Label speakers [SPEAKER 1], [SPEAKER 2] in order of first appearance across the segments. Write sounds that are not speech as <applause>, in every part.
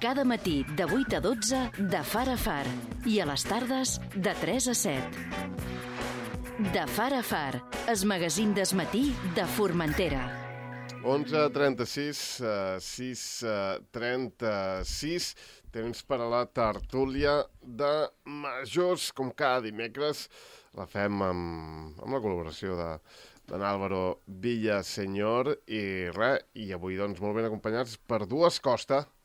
[SPEAKER 1] Cada matí de 8 a 12 de Far a Far i a les tardes de 3 a 7. De Far a Far, es magazín d'esmatí de Formentera.
[SPEAKER 2] 11.36, uh, 6.36, temps per a la tertúlia de majors, com cada dimecres. La fem amb, amb la col·laboració de d'en Álvaro Villasenyor i i avui doncs molt ben acompanyats per dues Costa,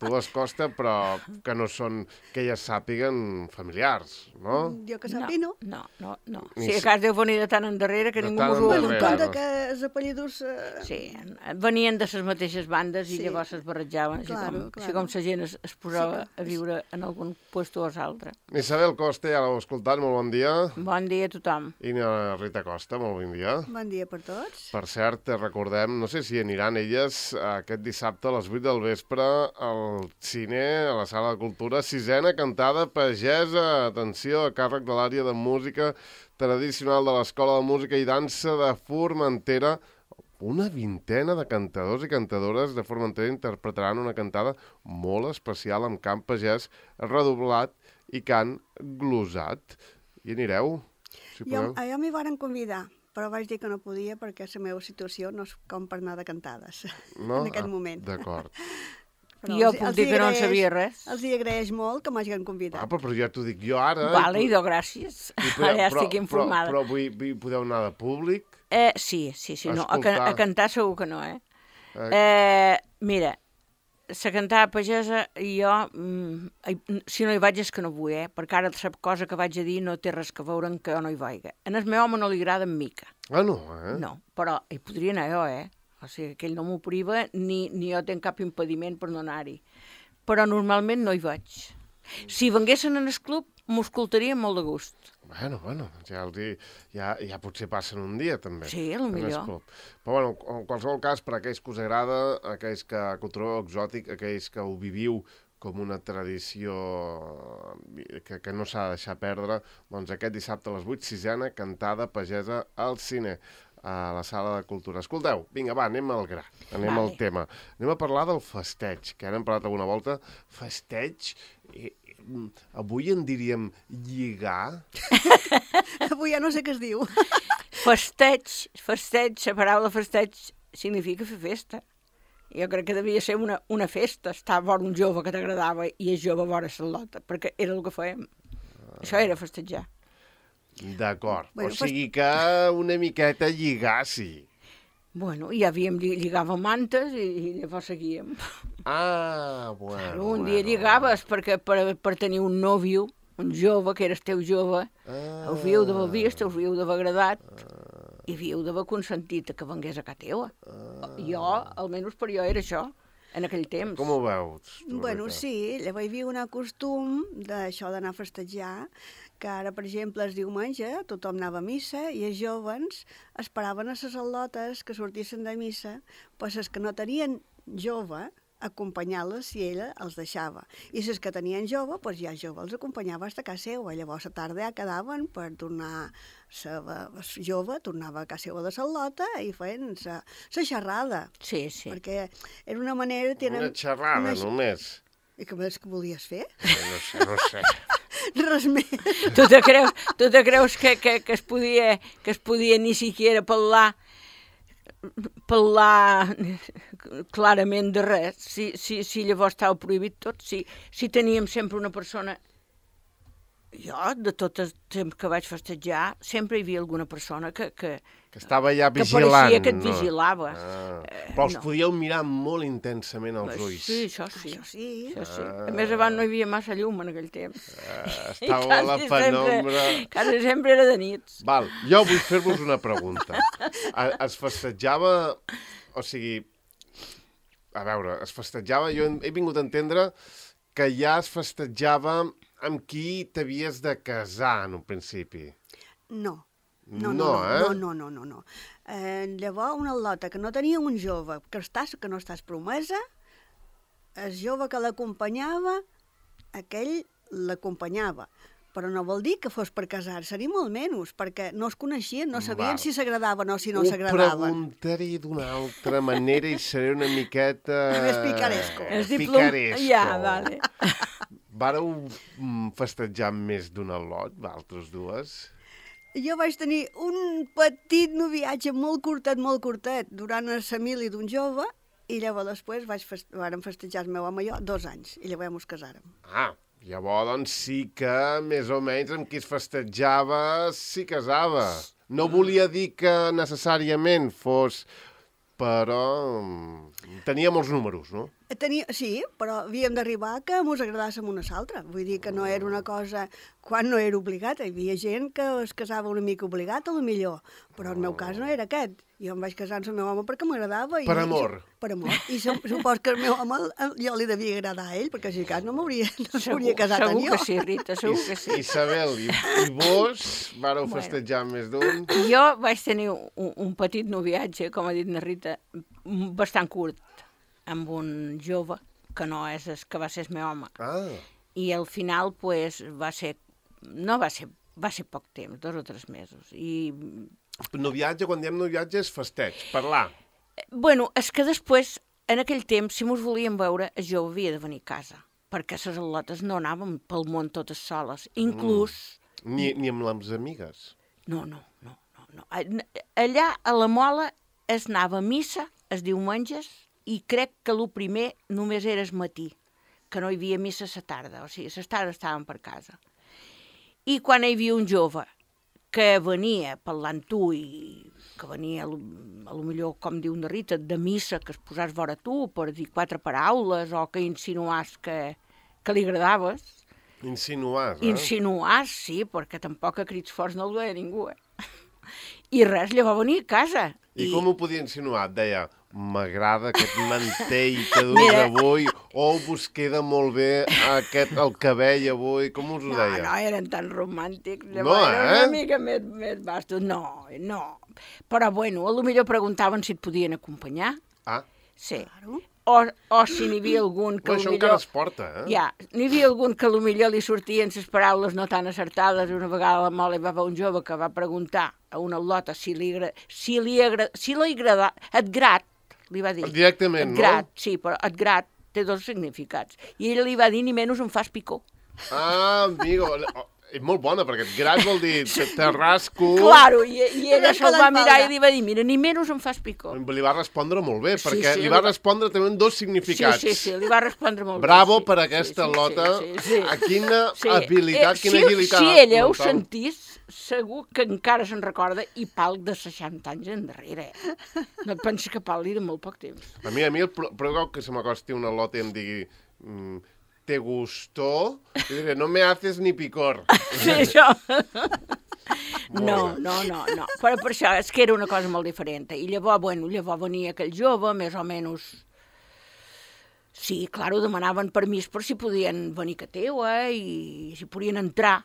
[SPEAKER 2] dues Costa, però que no són, que ja sàpiguen, familiars, no?
[SPEAKER 3] Jo que sàpiga, no.
[SPEAKER 4] No, no, no. Si a
[SPEAKER 2] si-
[SPEAKER 4] cas deu venir de tant endarrere que
[SPEAKER 2] De
[SPEAKER 4] ningú us ho.
[SPEAKER 3] Compte que els apellidos... Eh,
[SPEAKER 4] Sí, venien de les mateixes bandes i
[SPEAKER 3] Sí.
[SPEAKER 4] llavors es barrejaven, així,
[SPEAKER 3] Claro,
[SPEAKER 4] com,
[SPEAKER 3] claro.
[SPEAKER 4] així com la gent es, es posava
[SPEAKER 3] Sí,
[SPEAKER 4] a viure en algun puesto o l'altre.
[SPEAKER 2] Isabel Costa, ja l'heu escoltat, molt bon dia.
[SPEAKER 4] Bon dia a tothom.
[SPEAKER 2] I la Rita Costa, molt bon dia.
[SPEAKER 3] Bon dia per tots.
[SPEAKER 2] Per cert, recordem, no sé si aniran elles aquest dissabte a les 8 del vespre al cine, a la Sala de Cultura, sisena cantada pagesa, atenció, a càrrec de l'àrea de música tradicional de l'Escola de Música i Dansa de Formentera. Una vintena de cantadors i cantadores de Formentera interpretaran una cantada molt especial amb cant pagès redoblat i cant glosat. Hi anireu? Si
[SPEAKER 3] Jo,
[SPEAKER 2] podeu?
[SPEAKER 3] a jo m'hi varen convidar, però vaig dir que no podia perquè la meva situació no és com per anar de cantades
[SPEAKER 2] No? <laughs>
[SPEAKER 3] en aquest
[SPEAKER 2] Ah,
[SPEAKER 3] moment.
[SPEAKER 2] D'acord. <laughs>
[SPEAKER 3] Però
[SPEAKER 4] Jo
[SPEAKER 3] els-
[SPEAKER 4] puc
[SPEAKER 3] els
[SPEAKER 4] dir que no en
[SPEAKER 3] agraeix-
[SPEAKER 4] sabia res.
[SPEAKER 3] Els hi agraeix molt que m'hagin
[SPEAKER 2] Ah,
[SPEAKER 3] convidat.
[SPEAKER 2] però, però ja t'ho dic jo ara.
[SPEAKER 4] Vale,
[SPEAKER 2] i,
[SPEAKER 4] idò, gràcies.
[SPEAKER 2] i
[SPEAKER 4] Ara ja estic informada.
[SPEAKER 2] Però, però vull, vull, podeu anar de públic?
[SPEAKER 4] Eh, sí, sí, sí. No, a, can, a cantar segur que no, eh?
[SPEAKER 2] Eh,
[SPEAKER 4] Eh, mira, la cantada pagesa, jo, mm, si no hi vaig és que no vull, eh? Perquè ara la cosa que vaig a dir no té res que veure amb que jo no hi vaiga. En el meu home no li agrada en mica,
[SPEAKER 2] ah, no, eh?
[SPEAKER 4] no, però hi podria anar jo, eh? O sigui, que ell no m'ho priva, ni, ni jo tinc cap impediment per no anar-hi. Però normalment no hi vaig. Si venguessin en el club, m'ho escoltaria molt de gust.
[SPEAKER 2] Bueno, bueno, ja, els hi, ja, ja potser passen un dia, també.
[SPEAKER 4] Sí, a lo
[SPEAKER 2] el
[SPEAKER 4] millor.
[SPEAKER 2] club. Però, bueno, en qualsevol cas, per aquells que us agrada, aquells que, que ho trobeu exòtic, aquells que ho viviu com una tradició eh, que, que no s'ha de deixar perdre, doncs aquest dissabte a les 8, sisena, cantada pagesa al cine a la sala de cultura. Escolteu, vinga, va, anem al gra, anem
[SPEAKER 4] Vale.
[SPEAKER 2] al tema. Anem a parlar del festeig, que ara hem parlat alguna volta. Festeig, i, i, mm, avui en diríem lligar, <laughs>
[SPEAKER 3] Avui ja no sé què es diu. <laughs>
[SPEAKER 4] Festeig, festeig, la paraula festeig significa fer festa. Jo crec que devia ser una, una festa, estar a vora un jove que t'agradava i és jove a vora Salota, perquè era el que fèiem. Això era festejar.
[SPEAKER 2] D'acord.
[SPEAKER 3] Bueno,
[SPEAKER 2] o sigui que una miqueta lligar, sí.
[SPEAKER 4] Bueno, ja havíem, lli- lligàvem mantes i, i llavors seguíem.
[SPEAKER 2] Ah, bueno.
[SPEAKER 4] Claro, un dia
[SPEAKER 2] bueno.
[SPEAKER 4] lligaves perquè per, per tenir un nòvio, un jove, que eres teu jove,
[SPEAKER 2] Ah,
[SPEAKER 4] havíeu d'haver vist, havíeu d'haver agradat, i havíeu d'haver consentit que vengués a casa teua. Jo, almenys per jo era això, en aquell temps.
[SPEAKER 2] Com ho veus?
[SPEAKER 3] Bueno, sí, llavors hi havia un costum d'això d'anar a festejar, que ara, per exemple, el diumenge tothom anava a missa i els jovens esperaven a les al·lotes que sortissin de missa, pues els que no tenien jove, acompanyar-les si ella els deixava. I les que tenien jove, pues ja jove els acompanyava fins a casa seva. Llavors a tarda ja quedaven per tornar la jove, tornava a casa seva de Salota i feien la xerrada.
[SPEAKER 4] Sí, sí.
[SPEAKER 3] Perquè era una manera... Tenen,
[SPEAKER 2] Una xerrada,
[SPEAKER 3] una-
[SPEAKER 2] només.
[SPEAKER 3] I què més que volies fer?
[SPEAKER 2] No sé, no sé. <laughs>
[SPEAKER 3] Res més.
[SPEAKER 4] Tu te creus, tu te creus que, que, que, es podia, que es podia ni siquiera parlar parlar clarament de res, si, si, si llavors estava prohibit tot, si, si teníem sempre una persona... Jo, de tot el temps que vaig festejar, sempre hi havia alguna persona que, que,
[SPEAKER 2] Que estava ja
[SPEAKER 4] que
[SPEAKER 2] vigilant.
[SPEAKER 4] pareixia que et
[SPEAKER 2] no?
[SPEAKER 4] vigilava.
[SPEAKER 2] Ah.
[SPEAKER 4] Eh,
[SPEAKER 2] Però els
[SPEAKER 4] no.
[SPEAKER 2] podíeu mirar molt intensament als ulls.
[SPEAKER 4] Sí, això sí.
[SPEAKER 3] Això sí.
[SPEAKER 4] Això sí. A més, abans no hi havia massa llum en aquell temps.
[SPEAKER 2] Ah, <laughs> estava a la penombra.
[SPEAKER 4] Sempre, quasi sempre era de nits.
[SPEAKER 2] Val, jo vull fer-vos una pregunta. Es festejava... O sigui, a veure, es festejava... Jo he vingut a entendre que ja es festejava amb qui t'havies de casar en un principi.
[SPEAKER 3] No. No,
[SPEAKER 2] No,
[SPEAKER 3] no, no,
[SPEAKER 2] eh?
[SPEAKER 3] no, no, no, no. Eh, llavors, una al·lota que no tenia un jove, que, estàs, que no estàs promesa, el jove que l'acompanyava, aquell l'acompanyava. però no vol dir que fos per casar-se, ni molt menys, perquè no es coneixien, no sabien
[SPEAKER 2] Val.
[SPEAKER 3] si s'agradaven o si no
[SPEAKER 2] Ho
[SPEAKER 3] s'agradaven.
[SPEAKER 2] preguntaré d'una altra manera i seré una miqueta... <laughs>
[SPEAKER 3] Més picaresco.
[SPEAKER 4] És diplom...
[SPEAKER 2] Picaresco.
[SPEAKER 4] Ja, vale.
[SPEAKER 2] Vareu mm, festejar més d'una lot, vosaltres dues?
[SPEAKER 3] Jo vaig tenir un petit noviatge molt curtet, molt curtet, durant la família d'un jove, i llavors després vaig fest... vàrem festejar el meu home i jo dos anys, i llavors ens casàrem.
[SPEAKER 2] Ah, llavors doncs sí que més o menys amb qui es festejava s'hi casava. No volia dir que necessàriament fos, però mm, tenia molts números, no?
[SPEAKER 3] Tenia, sí, però havíem d'arribar que mos agradàssim una a l'altra. Vull dir que no era una cosa... Quan no era obligat, hi havia gent que es casava una mica obligat, a lo millor. Però el meu cas no era aquest. Jo em vaig casar amb el meu home perquè m'agradava. i-
[SPEAKER 2] Per amor.
[SPEAKER 3] Per amor. I su- supos que el meu home, jo li devia agradar a ell, perquè si cas no m'hauria no
[SPEAKER 4] Segur,
[SPEAKER 3] casat
[SPEAKER 4] segur
[SPEAKER 3] amb jo.
[SPEAKER 4] que sí, Rita, segur que sí.
[SPEAKER 2] Isabel, i, i vos vareu
[SPEAKER 4] Bueno.
[SPEAKER 2] festejar més d'un?
[SPEAKER 4] Jo vaig tenir un, un petit noviatge, com ha dit na Rita, bastant curt, amb un jove, que no és el que va ser el meu home.
[SPEAKER 2] Ah,
[SPEAKER 4] I al final, pues, va ser... No va ser... Va ser poc temps, dos o tres mesos. I,
[SPEAKER 2] noviatge, quan diem noviatge és festeig, parlar.
[SPEAKER 4] bueno, és que després, en aquell temps, si mos volíem veure, jove havia de venir a casa, perquè les al·lotes no anàvem pel món totes soles. Inclús...
[SPEAKER 2] Ni, ni amb les amigues.
[SPEAKER 4] No, no, no, no, no. Allà, a la Mola, es anava a missa els diumenges i crec que el primer només era el matí, que no hi havia missa a la tarda, o sigui, a les tardes estàvem per casa. I quan hi havia un jove que venia parlant tu i que venia, a lo, a lo millor, com diu una Rita, de missa, que es posàs vora tu per dir quatre paraules o que insinuàs que, que li agradaves,
[SPEAKER 2] Insinuar, eh?
[SPEAKER 4] Insinuar, sí, perquè tampoc a crits forts no el veia ningú, eh? <laughs> I res, llavors venia a casa.
[SPEAKER 2] I, com ho podia insinuar? Et deia, m'agrada aquest mantell que <laughs> dus
[SPEAKER 4] Mira.
[SPEAKER 2] avui, o vos queda molt bé aquest, el cabell avui, com us ho
[SPEAKER 4] No,
[SPEAKER 2] deia?
[SPEAKER 4] no, eren tan romàntics.
[SPEAKER 2] No,
[SPEAKER 4] Llavors
[SPEAKER 2] eh?
[SPEAKER 4] una mica més, més bastos. No, no. Però, bueno, a lo millor preguntaven si et podien acompanyar.
[SPEAKER 2] Ah,
[SPEAKER 4] Sí.
[SPEAKER 3] Claro.
[SPEAKER 4] O, o si n'hi havia algun que
[SPEAKER 2] però això
[SPEAKER 4] lo
[SPEAKER 2] encara
[SPEAKER 4] millor...
[SPEAKER 2] es porta, eh?
[SPEAKER 4] Ja, n'hi havia algun que a lo millor li sortien les paraules no tan acertades. Una vegada a la Mola hi va haver un jove que va preguntar a una lota si li, agra... si li, agra... si li agrada... Et grat, li va dir.
[SPEAKER 2] Directament,
[SPEAKER 4] et
[SPEAKER 2] no?
[SPEAKER 4] grat, sí, però et grat té dos significats. I ell li va dir ni menys em fas picó.
[SPEAKER 2] Ah, amigo, és molt bona, perquè et grat vol dir te, te rasco...
[SPEAKER 4] Claro, i, i ella se'l va mirar i li va dir, mira, ni menys em fas picó.
[SPEAKER 2] Li va respondre molt bé,
[SPEAKER 4] Sí,
[SPEAKER 2] perquè
[SPEAKER 4] sí,
[SPEAKER 2] li va
[SPEAKER 4] li va-
[SPEAKER 2] respondre també amb dos
[SPEAKER 4] Sí,
[SPEAKER 2] significats.
[SPEAKER 4] sí, sí, li va respondre molt
[SPEAKER 2] Bravo
[SPEAKER 4] bé. sí,
[SPEAKER 2] per
[SPEAKER 4] sí,
[SPEAKER 2] aquesta
[SPEAKER 4] sí,
[SPEAKER 2] lota.
[SPEAKER 4] Sí, sí, sí.
[SPEAKER 2] A quina
[SPEAKER 4] Sí.
[SPEAKER 2] habilitat,
[SPEAKER 4] Eh,
[SPEAKER 2] quina
[SPEAKER 4] si,
[SPEAKER 2] agilitat.
[SPEAKER 4] Si ella ho sentís, segur que encara se'n recorda i palc de 60 anys endarrere. No et pensis que parli de molt poc temps.
[SPEAKER 2] A mi, a mi, el pro- prou que se m'acosti una lota i em digui mm, ¿te gustó? Diré, no me haces ni picor. <laughs>
[SPEAKER 4] Sí, això. No, no, no, no. Però per això és que era una cosa molt diferent. I llavors, bueno, llavors venia aquell jove, més o menys... Sí, clar, demanaven permís per si podien venir a teua i si podien entrar,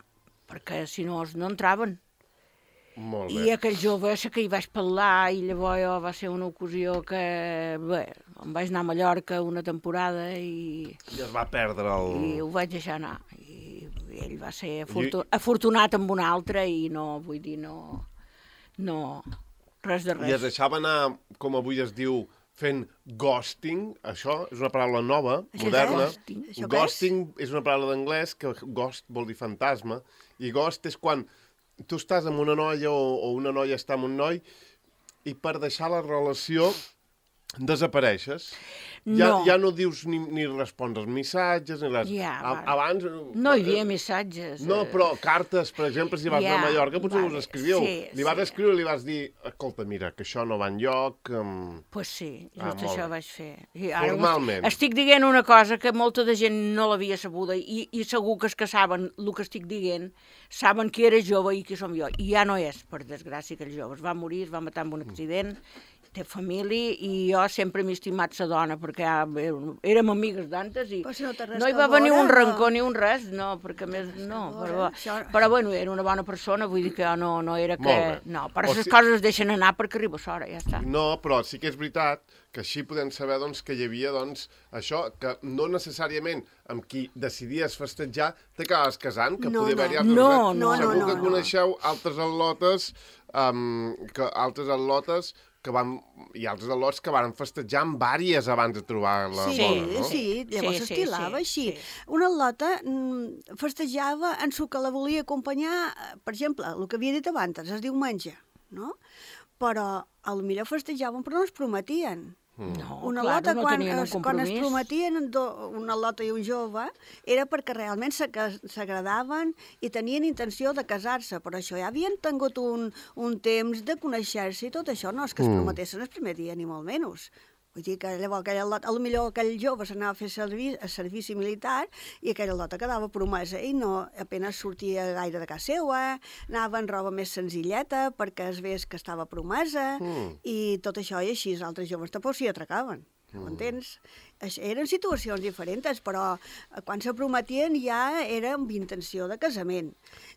[SPEAKER 4] perquè si no, no entraven.
[SPEAKER 2] Molt
[SPEAKER 4] I
[SPEAKER 2] bé.
[SPEAKER 4] aquell jove sé que hi vaig parlar i llavors jo va ser una ocasió que, bé, em vaig anar a Mallorca una temporada i,
[SPEAKER 2] I es va perdre el...
[SPEAKER 4] i ho vaig deixar anar. I ell va ser afortu afortunat amb un altre i no, vull dir, no, no, res de
[SPEAKER 2] I es
[SPEAKER 4] res.
[SPEAKER 2] deixava anar, com avui es diu, fent ghosting, això és una paraula nova,
[SPEAKER 3] Això és
[SPEAKER 2] moderna.
[SPEAKER 4] ghosting?
[SPEAKER 3] Què és?
[SPEAKER 2] Ghosting és una paraula d'anglès que ghost vol dir fantasma, i ghost és quan tu estàs amb una noia o, o una noia està amb un noi i per deixar la relació desapareixes. Ja,
[SPEAKER 4] No.
[SPEAKER 2] ja no dius ni, ni respons als missatges, ni res.
[SPEAKER 4] Ja,
[SPEAKER 2] abans...
[SPEAKER 4] No hi havia missatges.
[SPEAKER 2] No,
[SPEAKER 4] eh,
[SPEAKER 2] però cartes, per exemple, si vas
[SPEAKER 4] Ja,
[SPEAKER 2] a Mallorca, potser
[SPEAKER 4] vale,
[SPEAKER 2] us escriviu.
[SPEAKER 4] sí,
[SPEAKER 2] li vas
[SPEAKER 4] sí.
[SPEAKER 2] escriure i li vas dir, escolta, mira, que això no va enlloc... Um...
[SPEAKER 4] Pues sí, just
[SPEAKER 2] Ah,
[SPEAKER 4] ah,
[SPEAKER 2] molt
[SPEAKER 4] això vaig fer. I
[SPEAKER 2] Formalment.
[SPEAKER 4] Estic, dient una cosa que molta de gent no l'havia sabuda i, i segur que els que saben el que estic dient saben que era jove i qui som jo. I ja no és, per desgràcia, aquell jove. Es va morir, es va matar amb un accident té família i jo sempre m'he estimat sa dona perquè ja, érem amigues d'antes i
[SPEAKER 3] si no
[SPEAKER 4] no hi
[SPEAKER 3] que
[SPEAKER 4] va venir
[SPEAKER 3] veure,
[SPEAKER 4] un
[SPEAKER 3] no.
[SPEAKER 4] rancor ni un res, no, perquè més no, però,
[SPEAKER 3] això-
[SPEAKER 4] però bueno, era una bona persona, vull dir que jo no, no era que... No, però
[SPEAKER 2] O
[SPEAKER 4] les
[SPEAKER 2] si-
[SPEAKER 4] coses es deixen anar perquè arriba l'hora, ja està.
[SPEAKER 2] No, però sí que és veritat que així podem saber doncs, que hi havia doncs, això, que no necessàriament amb qui decidies festejar t'acabes casant, que
[SPEAKER 3] No,
[SPEAKER 2] podia
[SPEAKER 3] no.
[SPEAKER 2] haver-hi altres...
[SPEAKER 4] No,
[SPEAKER 2] res.
[SPEAKER 4] no,
[SPEAKER 2] Segur
[SPEAKER 3] no,
[SPEAKER 2] que
[SPEAKER 3] no.
[SPEAKER 2] coneixeu altres al·lotes, um, que, altres al·lotes que van, i altres al·lots que van festejar amb vàries abans de trobar la
[SPEAKER 3] Sí,
[SPEAKER 2] bona, no?
[SPEAKER 3] sí, llavors
[SPEAKER 4] Sí, sí,
[SPEAKER 3] s'estilava
[SPEAKER 4] sí,
[SPEAKER 3] així.
[SPEAKER 4] sí.
[SPEAKER 3] Una lota mm, festejava en su que la volia acompanyar, eh, per exemple, el que havia dit abans, es diumenge, no? Però a lo millor festejaven però no es prometien.
[SPEAKER 4] No,
[SPEAKER 3] una
[SPEAKER 4] clar,
[SPEAKER 3] lota,
[SPEAKER 4] no
[SPEAKER 3] quan, es, quan es prometien en do, una lota i un jove, era perquè realment s'agradaven i tenien intenció de casar-se, però això ja havien tingut un, un temps de conèixer-se i tot això, no és que es prometessin el primer dia, ni molt menys. Vull dir que llavors aquella lota, potser aquell jove s'anava a fer servi, a servici militar i aquella lota quedava promesa i no apenas sortia gaire de casa seva, anava en roba més senzilleta perquè es veiés que estava promesa
[SPEAKER 2] Mm.
[SPEAKER 3] i tot això i així els altres joves tampoc s'hi atracaven.
[SPEAKER 2] Mm.
[SPEAKER 3] Ho entens? Eren situacions diferents, però eh, quan se prometien ja era amb intenció de casament.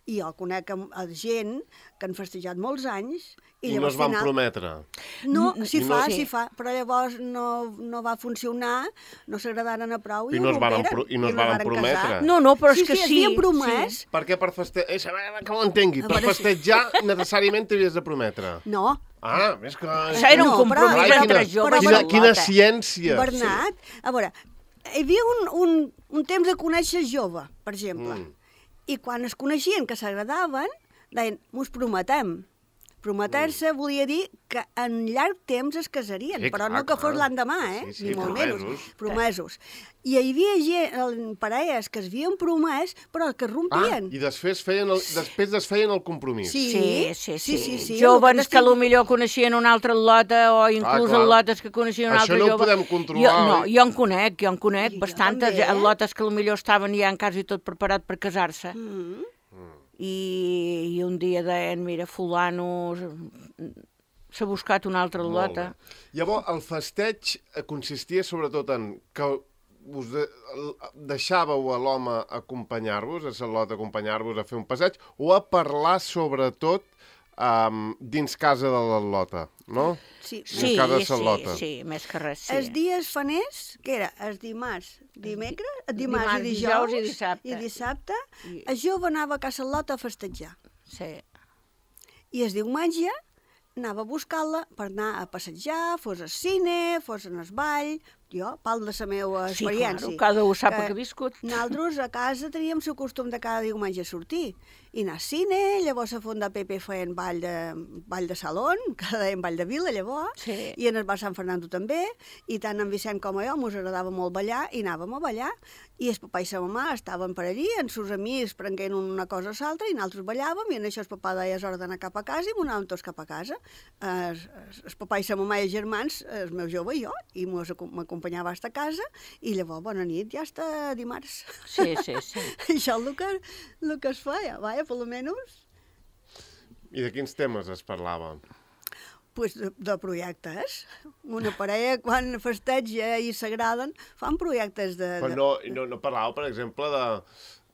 [SPEAKER 3] I jo conec a gent que han festejat molts anys i,
[SPEAKER 2] I no
[SPEAKER 3] llavors
[SPEAKER 2] es van
[SPEAKER 3] final-
[SPEAKER 2] prometre.
[SPEAKER 3] No,
[SPEAKER 4] Mm,
[SPEAKER 3] s'hi
[SPEAKER 2] i no-
[SPEAKER 3] fa,
[SPEAKER 4] Sí.
[SPEAKER 3] s'hi fa, però llavors no, no va funcionar, no s'agradaren a prou i,
[SPEAKER 2] I no es
[SPEAKER 3] romperen,
[SPEAKER 2] pro- i no es varen prometre.
[SPEAKER 3] casar.
[SPEAKER 4] No, no, però és
[SPEAKER 3] sí,
[SPEAKER 4] que
[SPEAKER 3] sí,
[SPEAKER 4] sí.
[SPEAKER 3] havien promès.
[SPEAKER 2] Perquè per festejar... Eh, que ho entengui, per
[SPEAKER 3] si-
[SPEAKER 2] festejar necessàriament t'havies de prometre.
[SPEAKER 3] No,
[SPEAKER 2] Ah, és que...
[SPEAKER 4] Això era un compromís
[SPEAKER 3] però-
[SPEAKER 4] entre joves
[SPEAKER 2] quina, quina ciència.
[SPEAKER 3] Bernat, a veure, hi havia un, un, un temps de conèixer jove, per exemple,
[SPEAKER 2] Mm.
[SPEAKER 3] i quan es coneixien que s'agradaven, deien, mos prometem. Prometer-se volia dir que en llarg temps es casarien,
[SPEAKER 2] Sí,
[SPEAKER 3] però
[SPEAKER 2] clar,
[SPEAKER 3] no que fos l'endemà, eh?
[SPEAKER 2] Sí, sí,
[SPEAKER 3] Ni molt
[SPEAKER 2] promesos.
[SPEAKER 3] menys. Promesos. I hi havia gent, el- parelles que es havien promès, però que
[SPEAKER 2] Ah,
[SPEAKER 3] rompien.
[SPEAKER 2] i després, feien el, després desfeien el compromís.
[SPEAKER 3] Sí.
[SPEAKER 4] Sí, sí, sí.
[SPEAKER 3] sí, sí,
[SPEAKER 4] Joves que, potser coneixien una altra lota o inclús
[SPEAKER 2] clar.
[SPEAKER 4] lotes que coneixien un
[SPEAKER 2] Això
[SPEAKER 4] altre
[SPEAKER 2] no ho
[SPEAKER 4] jove.
[SPEAKER 2] podem controlar,
[SPEAKER 4] Jo, no,
[SPEAKER 2] oi?
[SPEAKER 4] jo en conec, jo en conec
[SPEAKER 3] I jo
[SPEAKER 4] bastantes
[SPEAKER 3] també, eh?
[SPEAKER 4] lotes que potser estaven ja en quasi tot preparat per casar-se.
[SPEAKER 3] Mm.
[SPEAKER 4] I, I un dia deien, mira, fulano s'ha buscat una altra lota.
[SPEAKER 2] Llavors, el festeig eh, consistia sobretot en que us de, deixàveu a l'home acompanyar-vos, a Salot acompanyar-vos a fer un passeig, o a parlar sobretot um, dins casa de l'al·lota, no?
[SPEAKER 3] Sí.
[SPEAKER 4] Sí,
[SPEAKER 2] cada
[SPEAKER 4] sí,
[SPEAKER 2] salota.
[SPEAKER 4] sí, més que res, sí.
[SPEAKER 3] Els dies faners, que era els dimarts, dimecres, dimarts,
[SPEAKER 4] dimarts,
[SPEAKER 3] i
[SPEAKER 4] dijous
[SPEAKER 3] dijous,
[SPEAKER 4] i dissabte.
[SPEAKER 3] i dissabte,
[SPEAKER 4] I-
[SPEAKER 3] el jove anava a casa Lota a festejar.
[SPEAKER 4] sí.
[SPEAKER 3] I el diumenge anava a buscar-la per anar a passejar, fos al cine, fos en el ball, jo, parlo de la meva
[SPEAKER 4] Sí,
[SPEAKER 3] experiència.
[SPEAKER 4] claro, cada un sap el que ha viscut.
[SPEAKER 3] Nosaltres a casa teníem el costum de cada diumenge sortir i anar al cine, llavors a Font de Pepe feien ball de, ball de salon, <laughs> que deien ball de vila llavors,
[SPEAKER 4] Sí.
[SPEAKER 3] i en el bar Sant Fernando també, i tant en Vicent com a jo mos agradava molt ballar i anàvem a ballar, i el papà i la mamà estaven per allí, amb seus amics prenguent una cosa o l'altra, i nosaltres ballàvem, i en això el papà deia és hora d'anar cap a casa, i m'ho anàvem tots cap a casa. El, el papà i la mamà i els germans, el meu jove i jo, i m'acompanyava fins a casa, i llavors, bona nit, ja està dimarts.
[SPEAKER 4] Sí, sí, sí. <laughs>
[SPEAKER 3] Això és el que, el que es feia, vaja, per lo menos,
[SPEAKER 2] I de quins temes es parlava?
[SPEAKER 3] Pues, de, de projectes. Una parella, quan festeja i s'agraden, fan projectes de...
[SPEAKER 2] Però
[SPEAKER 3] de...
[SPEAKER 2] no, no, no parlàveu, per exemple, de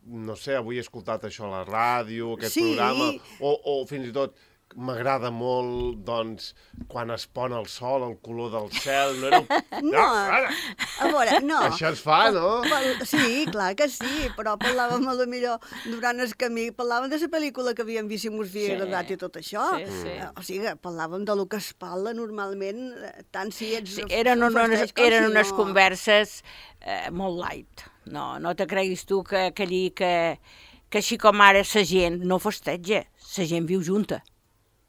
[SPEAKER 2] no sé, avui he escoltat això a la ràdio, aquest
[SPEAKER 3] Sí.
[SPEAKER 2] programa, o, o fins i tot m'agrada molt, doncs, quan es pon el sol, el color del cel, no era... un- <laughs>
[SPEAKER 3] No,
[SPEAKER 2] ara,
[SPEAKER 3] a veure, no.
[SPEAKER 2] Això es fa, no?
[SPEAKER 3] Pel- Sí, clar que sí, però parlàvem a lo millor durant el camí, parlàvem de la pel·lícula que havíem vist i mos havia
[SPEAKER 4] Sí.
[SPEAKER 3] agradat i tot això.
[SPEAKER 4] Sí, sí.
[SPEAKER 3] Eh, O sigui, parlàvem de lo que es parla normalment, eh, tant si ets...
[SPEAKER 4] Sí, eren,
[SPEAKER 3] un
[SPEAKER 4] unes, eren
[SPEAKER 3] si
[SPEAKER 4] unes
[SPEAKER 3] no.
[SPEAKER 4] converses eh, molt light. No, no te creguis tu que, que allí que, que així com ara la gent no festeja, la gent viu junta.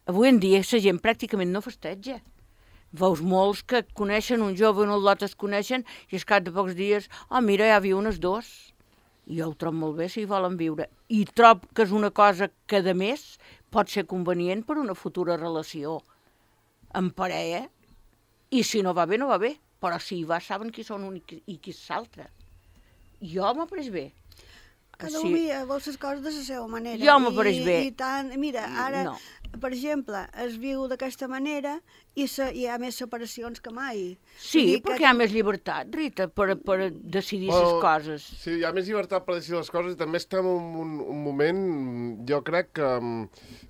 [SPEAKER 4] Avui en dia la gent pràcticament no festeja. Veus molts que coneixen un jove un lot es coneixen i al cap de pocs dies, oh, mira, ja viu unes dos. I jo ho trobo molt bé si hi volen viure. I trob que és una cosa que, de més, pot ser convenient per una futura relació en parella i si no va bé, no va bé. Però si hi va, saben qui són un i qui, és l'altre. Jo m'ha pres bé.
[SPEAKER 3] Cada
[SPEAKER 4] sí.
[SPEAKER 3] un vol les coses de la seva manera.
[SPEAKER 4] Jo m'ho pareix bé.
[SPEAKER 3] I tant, mira, ara
[SPEAKER 4] No.
[SPEAKER 3] Per exemple, es viu d'aquesta manera i se, hi ha més separacions que mai.
[SPEAKER 4] Sí,
[SPEAKER 3] dir
[SPEAKER 4] perquè hi ha més llibertat, Rita, per, per decidir les
[SPEAKER 2] Bueno,
[SPEAKER 4] coses.
[SPEAKER 2] Sí, hi ha més llibertat per decidir les coses i també estem en un, un moment, jo crec que,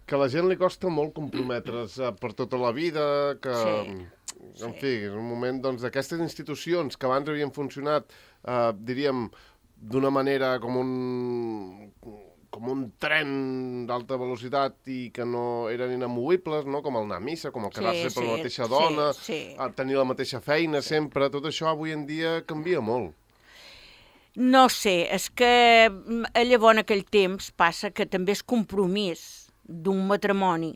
[SPEAKER 2] que a la gent li costa molt comprometre's eh, per tota la vida, que,
[SPEAKER 4] Sí,
[SPEAKER 2] en
[SPEAKER 4] sí.
[SPEAKER 2] fi, és un moment doncs, d'aquestes institucions que abans havien funcionat, eh, diríem, d'una manera com un com un tren d'alta velocitat i que no eren inamovibles, no? com el anar a missa, com el quedar-se per la mateixa
[SPEAKER 4] sí,
[SPEAKER 2] dona,
[SPEAKER 4] sí.
[SPEAKER 2] a tenir la mateixa feina sempre, tot això avui en dia canvia molt.
[SPEAKER 4] No sé, és que mm, llavors en aquell temps passa que també és compromís d'un matrimoni.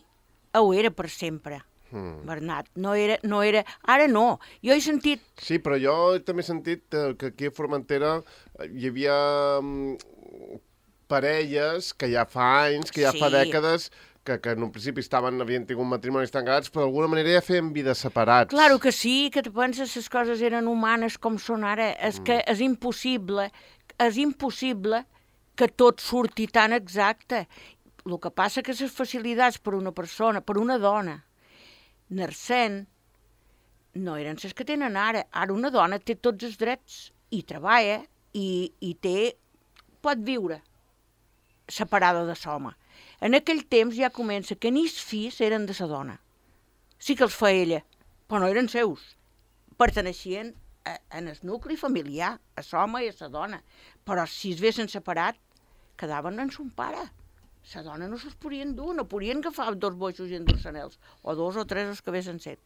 [SPEAKER 4] Ho era per sempre,
[SPEAKER 2] Mm.
[SPEAKER 4] Bernat. No era, no era... Ara no. Jo he sentit...
[SPEAKER 2] Sí, però jo també he sentit eh, que aquí a Formentera eh, hi havia mm, parelles que ja fa anys, que ja fa
[SPEAKER 4] Sí.
[SPEAKER 2] dècades, que, que en un principi estaven, havien tingut matrimonis tancats, però d'alguna manera ja feien vides separats.
[SPEAKER 4] Claro que sí, que te penses les coses eren humanes com són ara. És que
[SPEAKER 2] Mm.
[SPEAKER 4] és impossible, és impossible que tot surti tan exacte. El que passa que les facilitats per una persona, per una dona, narcent, no eren les que tenen ara. Ara una dona té tots els drets i treballa i, i té, pot viure separada de l'home. En aquell temps ja comença que ni els fills eren de la dona. Sí que els feia ella, però no eren seus. Perteneixien a, en el nucli familiar, a l'home i a la dona. Però si es vessin separat, quedaven en son pare. La dona no se'ls podien dur, no podien agafar dos boixos i endur-se'n els, o dos o tres els que vessin set.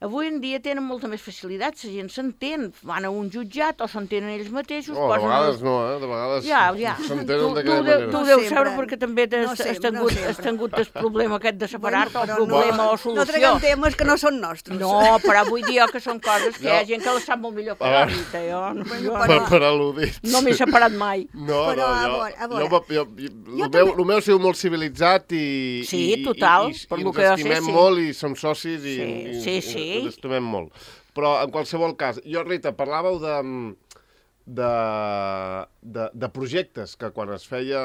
[SPEAKER 4] Avui en dia tenen molta més facilitat, la gent s'entén, van a un jutjat o s'entenen ells mateixos,
[SPEAKER 2] Oh, de
[SPEAKER 4] posen
[SPEAKER 2] vegades
[SPEAKER 4] els-
[SPEAKER 2] no, eh? De vegades
[SPEAKER 4] ja, ja. Tu,
[SPEAKER 2] s'entenen
[SPEAKER 4] tu,
[SPEAKER 2] d'aquella
[SPEAKER 4] tu,
[SPEAKER 2] manera.
[SPEAKER 4] tu
[SPEAKER 3] No
[SPEAKER 4] deus
[SPEAKER 3] sempre.
[SPEAKER 4] saber perquè també has,
[SPEAKER 3] No
[SPEAKER 4] has,
[SPEAKER 3] sempre, no
[SPEAKER 4] tingut,
[SPEAKER 3] sempre.
[SPEAKER 4] has tingut el problema aquest de separar-te,
[SPEAKER 3] Bueno, però
[SPEAKER 4] problema
[SPEAKER 3] no,
[SPEAKER 4] o solució.
[SPEAKER 3] No traguem temes que no són nostres.
[SPEAKER 4] No, però vull dir jo que són coses que hi ha
[SPEAKER 2] No.
[SPEAKER 4] gent que les sap molt millor que
[SPEAKER 2] Ah.
[SPEAKER 4] jo, Rita. Jo, no, jo
[SPEAKER 2] Per,
[SPEAKER 3] però-
[SPEAKER 2] per al·ludits.
[SPEAKER 4] no m'he separat mai.
[SPEAKER 2] No,
[SPEAKER 3] Però,
[SPEAKER 2] no,
[SPEAKER 3] a
[SPEAKER 2] jo,
[SPEAKER 3] veure, a
[SPEAKER 2] jo,
[SPEAKER 3] veure.
[SPEAKER 2] jo, jo, el, meu, el meu ha sigut molt civilitzat i,
[SPEAKER 4] Sí,
[SPEAKER 2] i,
[SPEAKER 4] total,
[SPEAKER 2] i, i,
[SPEAKER 4] per
[SPEAKER 2] i
[SPEAKER 4] lo
[SPEAKER 2] ens
[SPEAKER 4] jo
[SPEAKER 2] estimem
[SPEAKER 4] sí.
[SPEAKER 2] molt i som socis i,
[SPEAKER 4] Sí,
[SPEAKER 2] i,
[SPEAKER 4] sí,
[SPEAKER 2] i
[SPEAKER 4] sí.
[SPEAKER 2] ens estimem molt. Però en qualsevol cas, jo, Rita, parlàveu de, de, de, de projectes que quan es feia,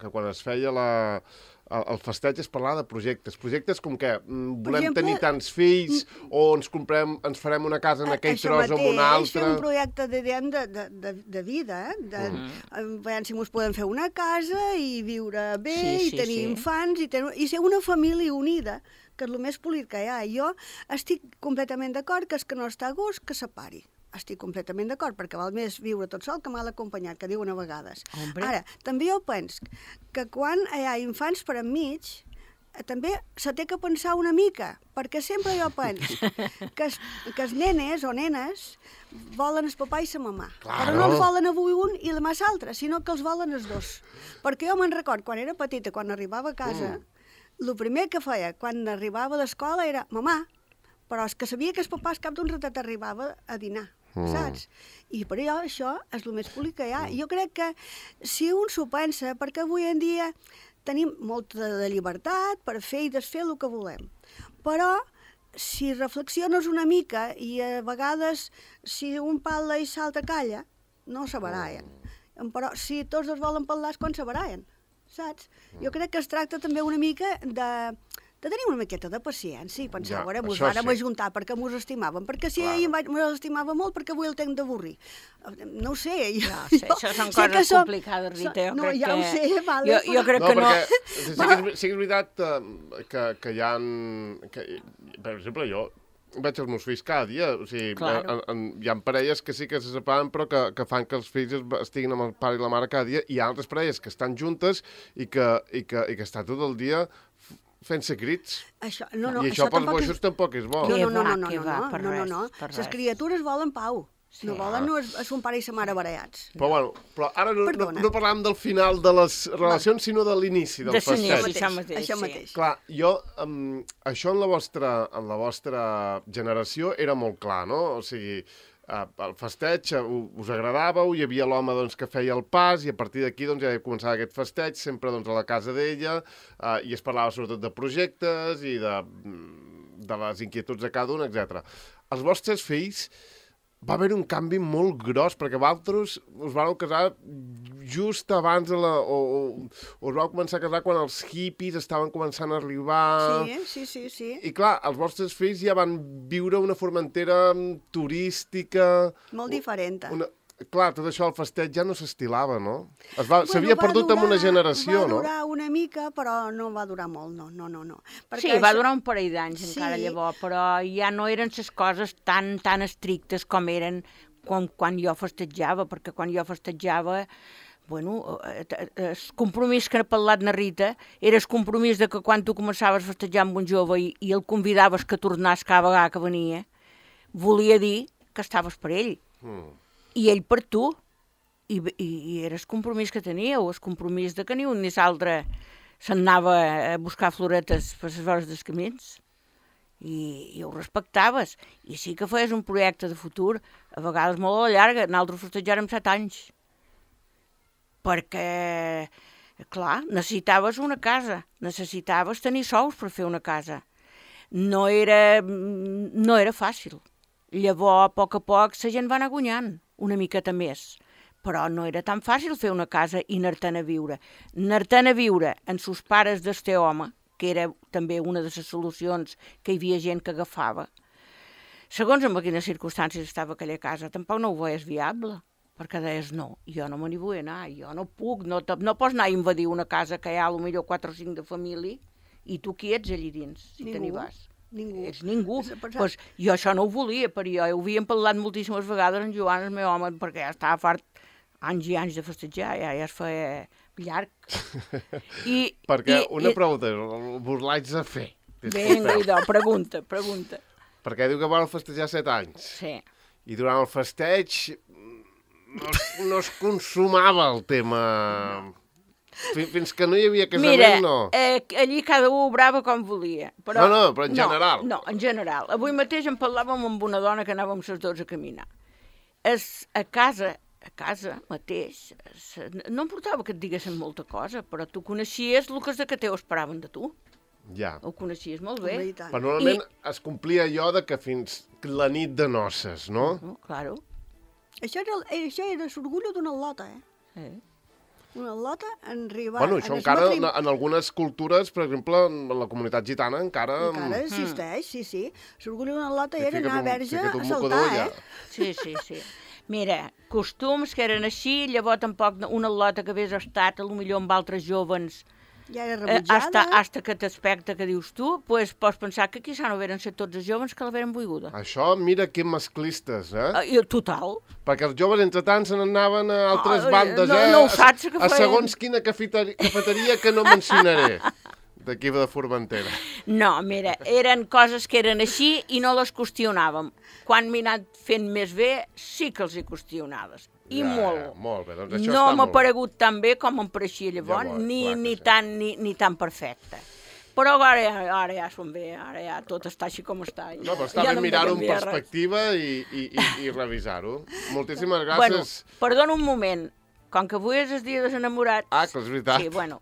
[SPEAKER 2] que quan es feia la, el, el festeig es parlava de projectes. Projectes com que mm, volem
[SPEAKER 3] exemple,
[SPEAKER 2] tenir tants fills o ens comprem, ens farem una casa en aquell
[SPEAKER 3] això
[SPEAKER 2] tros o en un altre.
[SPEAKER 3] un projecte de, de, de, de, vida, eh? de, mm. veiem si ens podem fer una casa i viure bé
[SPEAKER 4] Sí,
[SPEAKER 3] i
[SPEAKER 4] sí,
[SPEAKER 3] tenir
[SPEAKER 4] sí.
[SPEAKER 3] infants i, tenir, i ser una família unida, que és el més polit que hi ha. Jo estic completament d'acord que és que no està a gust que separi. Estic completament d'acord, perquè val més viure tot sol que mal acompanyat, que diuen a vegades.
[SPEAKER 4] Hombre.
[SPEAKER 3] Ara, també jo penso que quan hi ha infants per enmig, eh, també se té que pensar una mica, perquè sempre jo penso <laughs> que, es, que els nenes o nenes volen el papà i la mamà.
[SPEAKER 2] Claro.
[SPEAKER 3] Però no els volen avui un i demà l'altre, sinó que els volen els dos. Perquè jo me'n record, quan era petita, quan arribava a casa,
[SPEAKER 2] Mm.
[SPEAKER 3] El primer que feia quan arribava a l'escola era mamà, però és que sabia que el papà al cap d'un ratet arribava a dinar,
[SPEAKER 2] Mm.
[SPEAKER 3] saps? I per allò això és el més públic que hi ha. Jo crec que si un s'ho pensa, perquè avui en dia tenim molta de llibertat per fer i desfer el que volem, però si reflexiones una mica i a vegades si un parla i l'altre calla, no se barallen. Però si tots dos volen parlar és quan se barallen, saps? Jo crec que es tracta també una mica de, de tenir una miqueta de paciència i pensar,
[SPEAKER 2] Ja,
[SPEAKER 3] ja, veure, mos vàrem
[SPEAKER 2] sí.
[SPEAKER 3] ajuntar perquè mos estimàvem, perquè si
[SPEAKER 2] Clar.
[SPEAKER 3] ahir em vaig, mos estimava molt, perquè avui el tenc d'avorrir. No ho sé. Jo,
[SPEAKER 4] No <laughs> sé, això són coses
[SPEAKER 3] som-
[SPEAKER 4] complicades, Rita. Jo
[SPEAKER 3] no,
[SPEAKER 4] crec
[SPEAKER 3] ja
[SPEAKER 4] que...
[SPEAKER 3] ho sé, vale.
[SPEAKER 4] Jo, jo crec
[SPEAKER 2] No,
[SPEAKER 4] que no...
[SPEAKER 2] perquè sí, que és, sí que és veritat eh, que, que hi ha... Que, per exemple, jo veig els meus fills cada dia, o sigui,
[SPEAKER 4] Claro.
[SPEAKER 2] en, en, hi ha parelles que sí que se separen però que, que fan que els fills es- estiguin amb el pare i la mare cada dia, i hi ha altres parelles que estan juntes i que, i que, i que està tot el dia fent-se crits.
[SPEAKER 3] Això, no, no,
[SPEAKER 2] I això, pels
[SPEAKER 3] tampoc és-
[SPEAKER 2] boixos tampoc és bo.
[SPEAKER 3] No, no, no, no, no, no, no, no, no,
[SPEAKER 4] res,
[SPEAKER 3] no.
[SPEAKER 4] per
[SPEAKER 3] Les
[SPEAKER 4] res.
[SPEAKER 3] criatures volen pau.
[SPEAKER 4] Sí.
[SPEAKER 3] No volen no, a son pare i sa mare barallats.
[SPEAKER 2] Però, bueno, però ara no, no,
[SPEAKER 3] Perdona.
[SPEAKER 2] no parlem del final de les relacions, sinó de l'inici del
[SPEAKER 4] De
[SPEAKER 2] festeig.
[SPEAKER 4] això mateix,
[SPEAKER 3] això
[SPEAKER 4] sí.
[SPEAKER 3] mateix.
[SPEAKER 2] Clar, jo, um, això en la, vostra, en la vostra generació era molt clar, no? O sigui, uh, el festeig uh, us agradàveu, hi havia l'home doncs, que feia el pas i a partir d'aquí doncs, ja començava aquest festeig, sempre doncs, a la casa d'ella, uh, i es parlava sobretot de projectes i de, mm, de les inquietuds de cada un, etc. Els vostres fills va haver un canvi molt gros, perquè vosaltres us vareu casar just abans de la... o, o, o us vau començar a casar quan els hippies estaven començant a arribar...
[SPEAKER 3] Sí, sí, sí, sí.
[SPEAKER 2] I clar, els vostres fills ja van viure una Formentera mm, turística...
[SPEAKER 3] Molt diferent.
[SPEAKER 2] Una... Clar, tot això, el festeig ja no s'estilava, no? Es va...
[SPEAKER 3] Bueno,
[SPEAKER 2] S'havia
[SPEAKER 3] va
[SPEAKER 2] perdut amb una
[SPEAKER 3] durar-
[SPEAKER 2] generació,
[SPEAKER 3] va
[SPEAKER 2] no?
[SPEAKER 3] durar una mica, però no va durar molt, no, no, no. no.
[SPEAKER 4] Sí, va durar un parell d'anys encara
[SPEAKER 3] Sí.
[SPEAKER 4] llavors, però ja no eren les coses tan, tan estrictes com eren quan, quan jo festejava, perquè quan jo festejava, bueno, eh, eh, el compromís que ha parlat na Rita era el compromís de que quan tu començaves a festejar amb un jove i, i el convidaves que tornés cada vegada que venia, volia dir que estaves per ell
[SPEAKER 2] Mm.
[SPEAKER 4] I ell per tu. I, i, i era el compromís que teníeu, el compromís de que ni un ni l'altre se'n anava a buscar floretes per les vores dels camins. I, i ho respectaves. I sí que feies un projecte de futur, a vegades molt a la llarga. Nosaltres festejàrem set anys. Perquè, clar, necessitaves una casa, necessitaves tenir sous per fer una casa. No era, no era fàcil. Llavors, a poc a poc, la gent va anar guanyant una miqueta més. Però no era tan fàcil fer una casa i anar-te'n a viure. Anar-te'n a viure amb sus pares d'este home, que era també una de les solucions que hi havia gent que agafava. Segons en quines circumstàncies estava aquella casa, tampoc no ho veies viable, perquè deies, no, jo no me n'hi vull anar, jo no puc, no, te- no pots anar a invadir una casa que hi ha potser 4 o 5 de família i tu qui ets allí dins, si te n'hi vas?
[SPEAKER 3] Ningú.
[SPEAKER 4] Ets ningú.
[SPEAKER 3] És
[SPEAKER 4] Pues, jo això no ho volia, però jo ho havíem parlat moltíssimes vegades en Joan, el meu home, perquè ja estava fart anys i anys de festejar, ja, ja es feia llarg. <laughs> I,
[SPEAKER 2] Perquè
[SPEAKER 4] i,
[SPEAKER 2] una
[SPEAKER 4] i,
[SPEAKER 2] pregunta, vos l'haig de fer.
[SPEAKER 4] Vinga, idò, pregunta, pregunta.
[SPEAKER 2] Perquè diu que vol festejar set anys.
[SPEAKER 4] Sí.
[SPEAKER 2] I durant el festeig no es, no es consumava el tema... Fins, fins que no hi havia casament,
[SPEAKER 4] Mira,
[SPEAKER 2] no.
[SPEAKER 4] eh, allí cada un obrava com volia. Però,
[SPEAKER 2] No, no, però en general.
[SPEAKER 4] No, en general. Avui mateix en parlàvem amb una dona que anàvem les dues a caminar. Es, a casa, a casa mateix, es, no em portava que et diguessin molta cosa, però tu coneixies el que els de que teu esperaven de tu.
[SPEAKER 2] Ja.
[SPEAKER 4] Ho coneixies molt bé.
[SPEAKER 3] i.
[SPEAKER 2] Però normalment es complia allò de que fins la nit de noces, no?
[SPEAKER 4] No, claro.
[SPEAKER 3] Això era, això era l'orgullo d'una lota, eh?
[SPEAKER 4] Eh.
[SPEAKER 3] Una lota en arribar...
[SPEAKER 2] Bueno, això
[SPEAKER 3] en
[SPEAKER 2] encara, en,
[SPEAKER 3] matrim-
[SPEAKER 2] en algunes cultures, per exemple, en la comunitat gitana, encara...
[SPEAKER 3] Encara existeix, sí, sí. L'orgullo d'una lota
[SPEAKER 2] Hi
[SPEAKER 3] era anar a
[SPEAKER 2] un-
[SPEAKER 3] verge a saltar,
[SPEAKER 2] mocador, ja.
[SPEAKER 3] eh?
[SPEAKER 4] Sí, sí, sí. Mira, costums que eren així, llavors tampoc una lota que hagués estat, a lo millor amb altres jovens,
[SPEAKER 3] Ja era
[SPEAKER 4] eh,
[SPEAKER 3] rebutjada.
[SPEAKER 4] hasta, hasta aquest aspecte que dius tu, pues, pots pensar que quizà no veren ser tots els jovens que l'haveren volguda.
[SPEAKER 2] Això, mira que masclistes, eh?
[SPEAKER 4] Eh, total.
[SPEAKER 2] Perquè els joves, entre tant, se n'anaven a altres
[SPEAKER 4] Ah,
[SPEAKER 2] bandes,
[SPEAKER 4] no-
[SPEAKER 2] eh?
[SPEAKER 4] no ho
[SPEAKER 2] A-
[SPEAKER 4] saps, que
[SPEAKER 2] A
[SPEAKER 4] feien.
[SPEAKER 2] segons quina cafeteria, cafeteria que no mencionaré, d'aquí de Formentera.
[SPEAKER 4] No, mira, eren coses que eren així i no les qüestionàvem. Quan m'he anat fent més bé, sí que els hi qüestionaves. I
[SPEAKER 2] Ja,
[SPEAKER 4] molt.
[SPEAKER 2] ja, molt bé, doncs això
[SPEAKER 4] no m'ha paregut tan bé com em pareixia llavors,
[SPEAKER 2] Llavors,
[SPEAKER 4] ni,
[SPEAKER 2] clar
[SPEAKER 4] ni,
[SPEAKER 2] sí.
[SPEAKER 4] tan, ni, ni tan perfecte. Però ara, ja- ara ja som bé, ara ja tot està així com està.
[SPEAKER 2] No, però està
[SPEAKER 4] ja
[SPEAKER 2] bé
[SPEAKER 4] no
[SPEAKER 2] mirar-ho en perspectiva i, i, i, i revisar-ho. Moltíssimes
[SPEAKER 4] Bueno,
[SPEAKER 2] gràcies.
[SPEAKER 4] perdona un moment. Com que avui és el dia dels enamorats...
[SPEAKER 2] Ah, que és veritat.
[SPEAKER 4] Sí, bueno,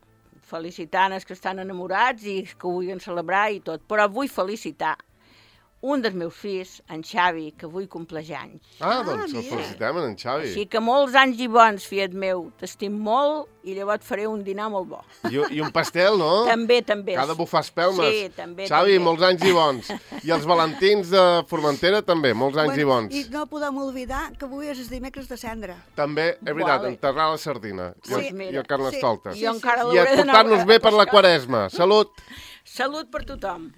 [SPEAKER 4] felicitant els que estan enamorats i que ho vulguin celebrar i tot. Però vull felicitar un dels meus fills, en Xavi, que avui compleix anys.
[SPEAKER 2] Ah, doncs el
[SPEAKER 3] bien.
[SPEAKER 2] felicitem, en Xavi.
[SPEAKER 4] Així que molts anys i bons, fiat meu. T'estim molt i llavors faré un dinar molt bo.
[SPEAKER 2] I, I un pastel, no? <laughs>
[SPEAKER 4] També, també.
[SPEAKER 2] Cada bufar espelmes.
[SPEAKER 4] Sí, també,
[SPEAKER 2] Xavi,
[SPEAKER 4] també.
[SPEAKER 2] molts anys i bons. I els valentins de Formentera també, molts anys i bons.
[SPEAKER 3] I no podem oblidar que avui és el dimecres de cendra.
[SPEAKER 2] També, és veritat,
[SPEAKER 4] Vale.
[SPEAKER 2] enterrar la sardina. I,
[SPEAKER 3] Sí.
[SPEAKER 2] el, i el carnestoltes.
[SPEAKER 3] Sí,
[SPEAKER 4] Jo encara
[SPEAKER 2] I
[SPEAKER 4] l'hauré d'anar
[SPEAKER 2] portar-nos
[SPEAKER 4] a
[SPEAKER 2] bé per la quaresma. Salut!
[SPEAKER 4] Salut per tothom.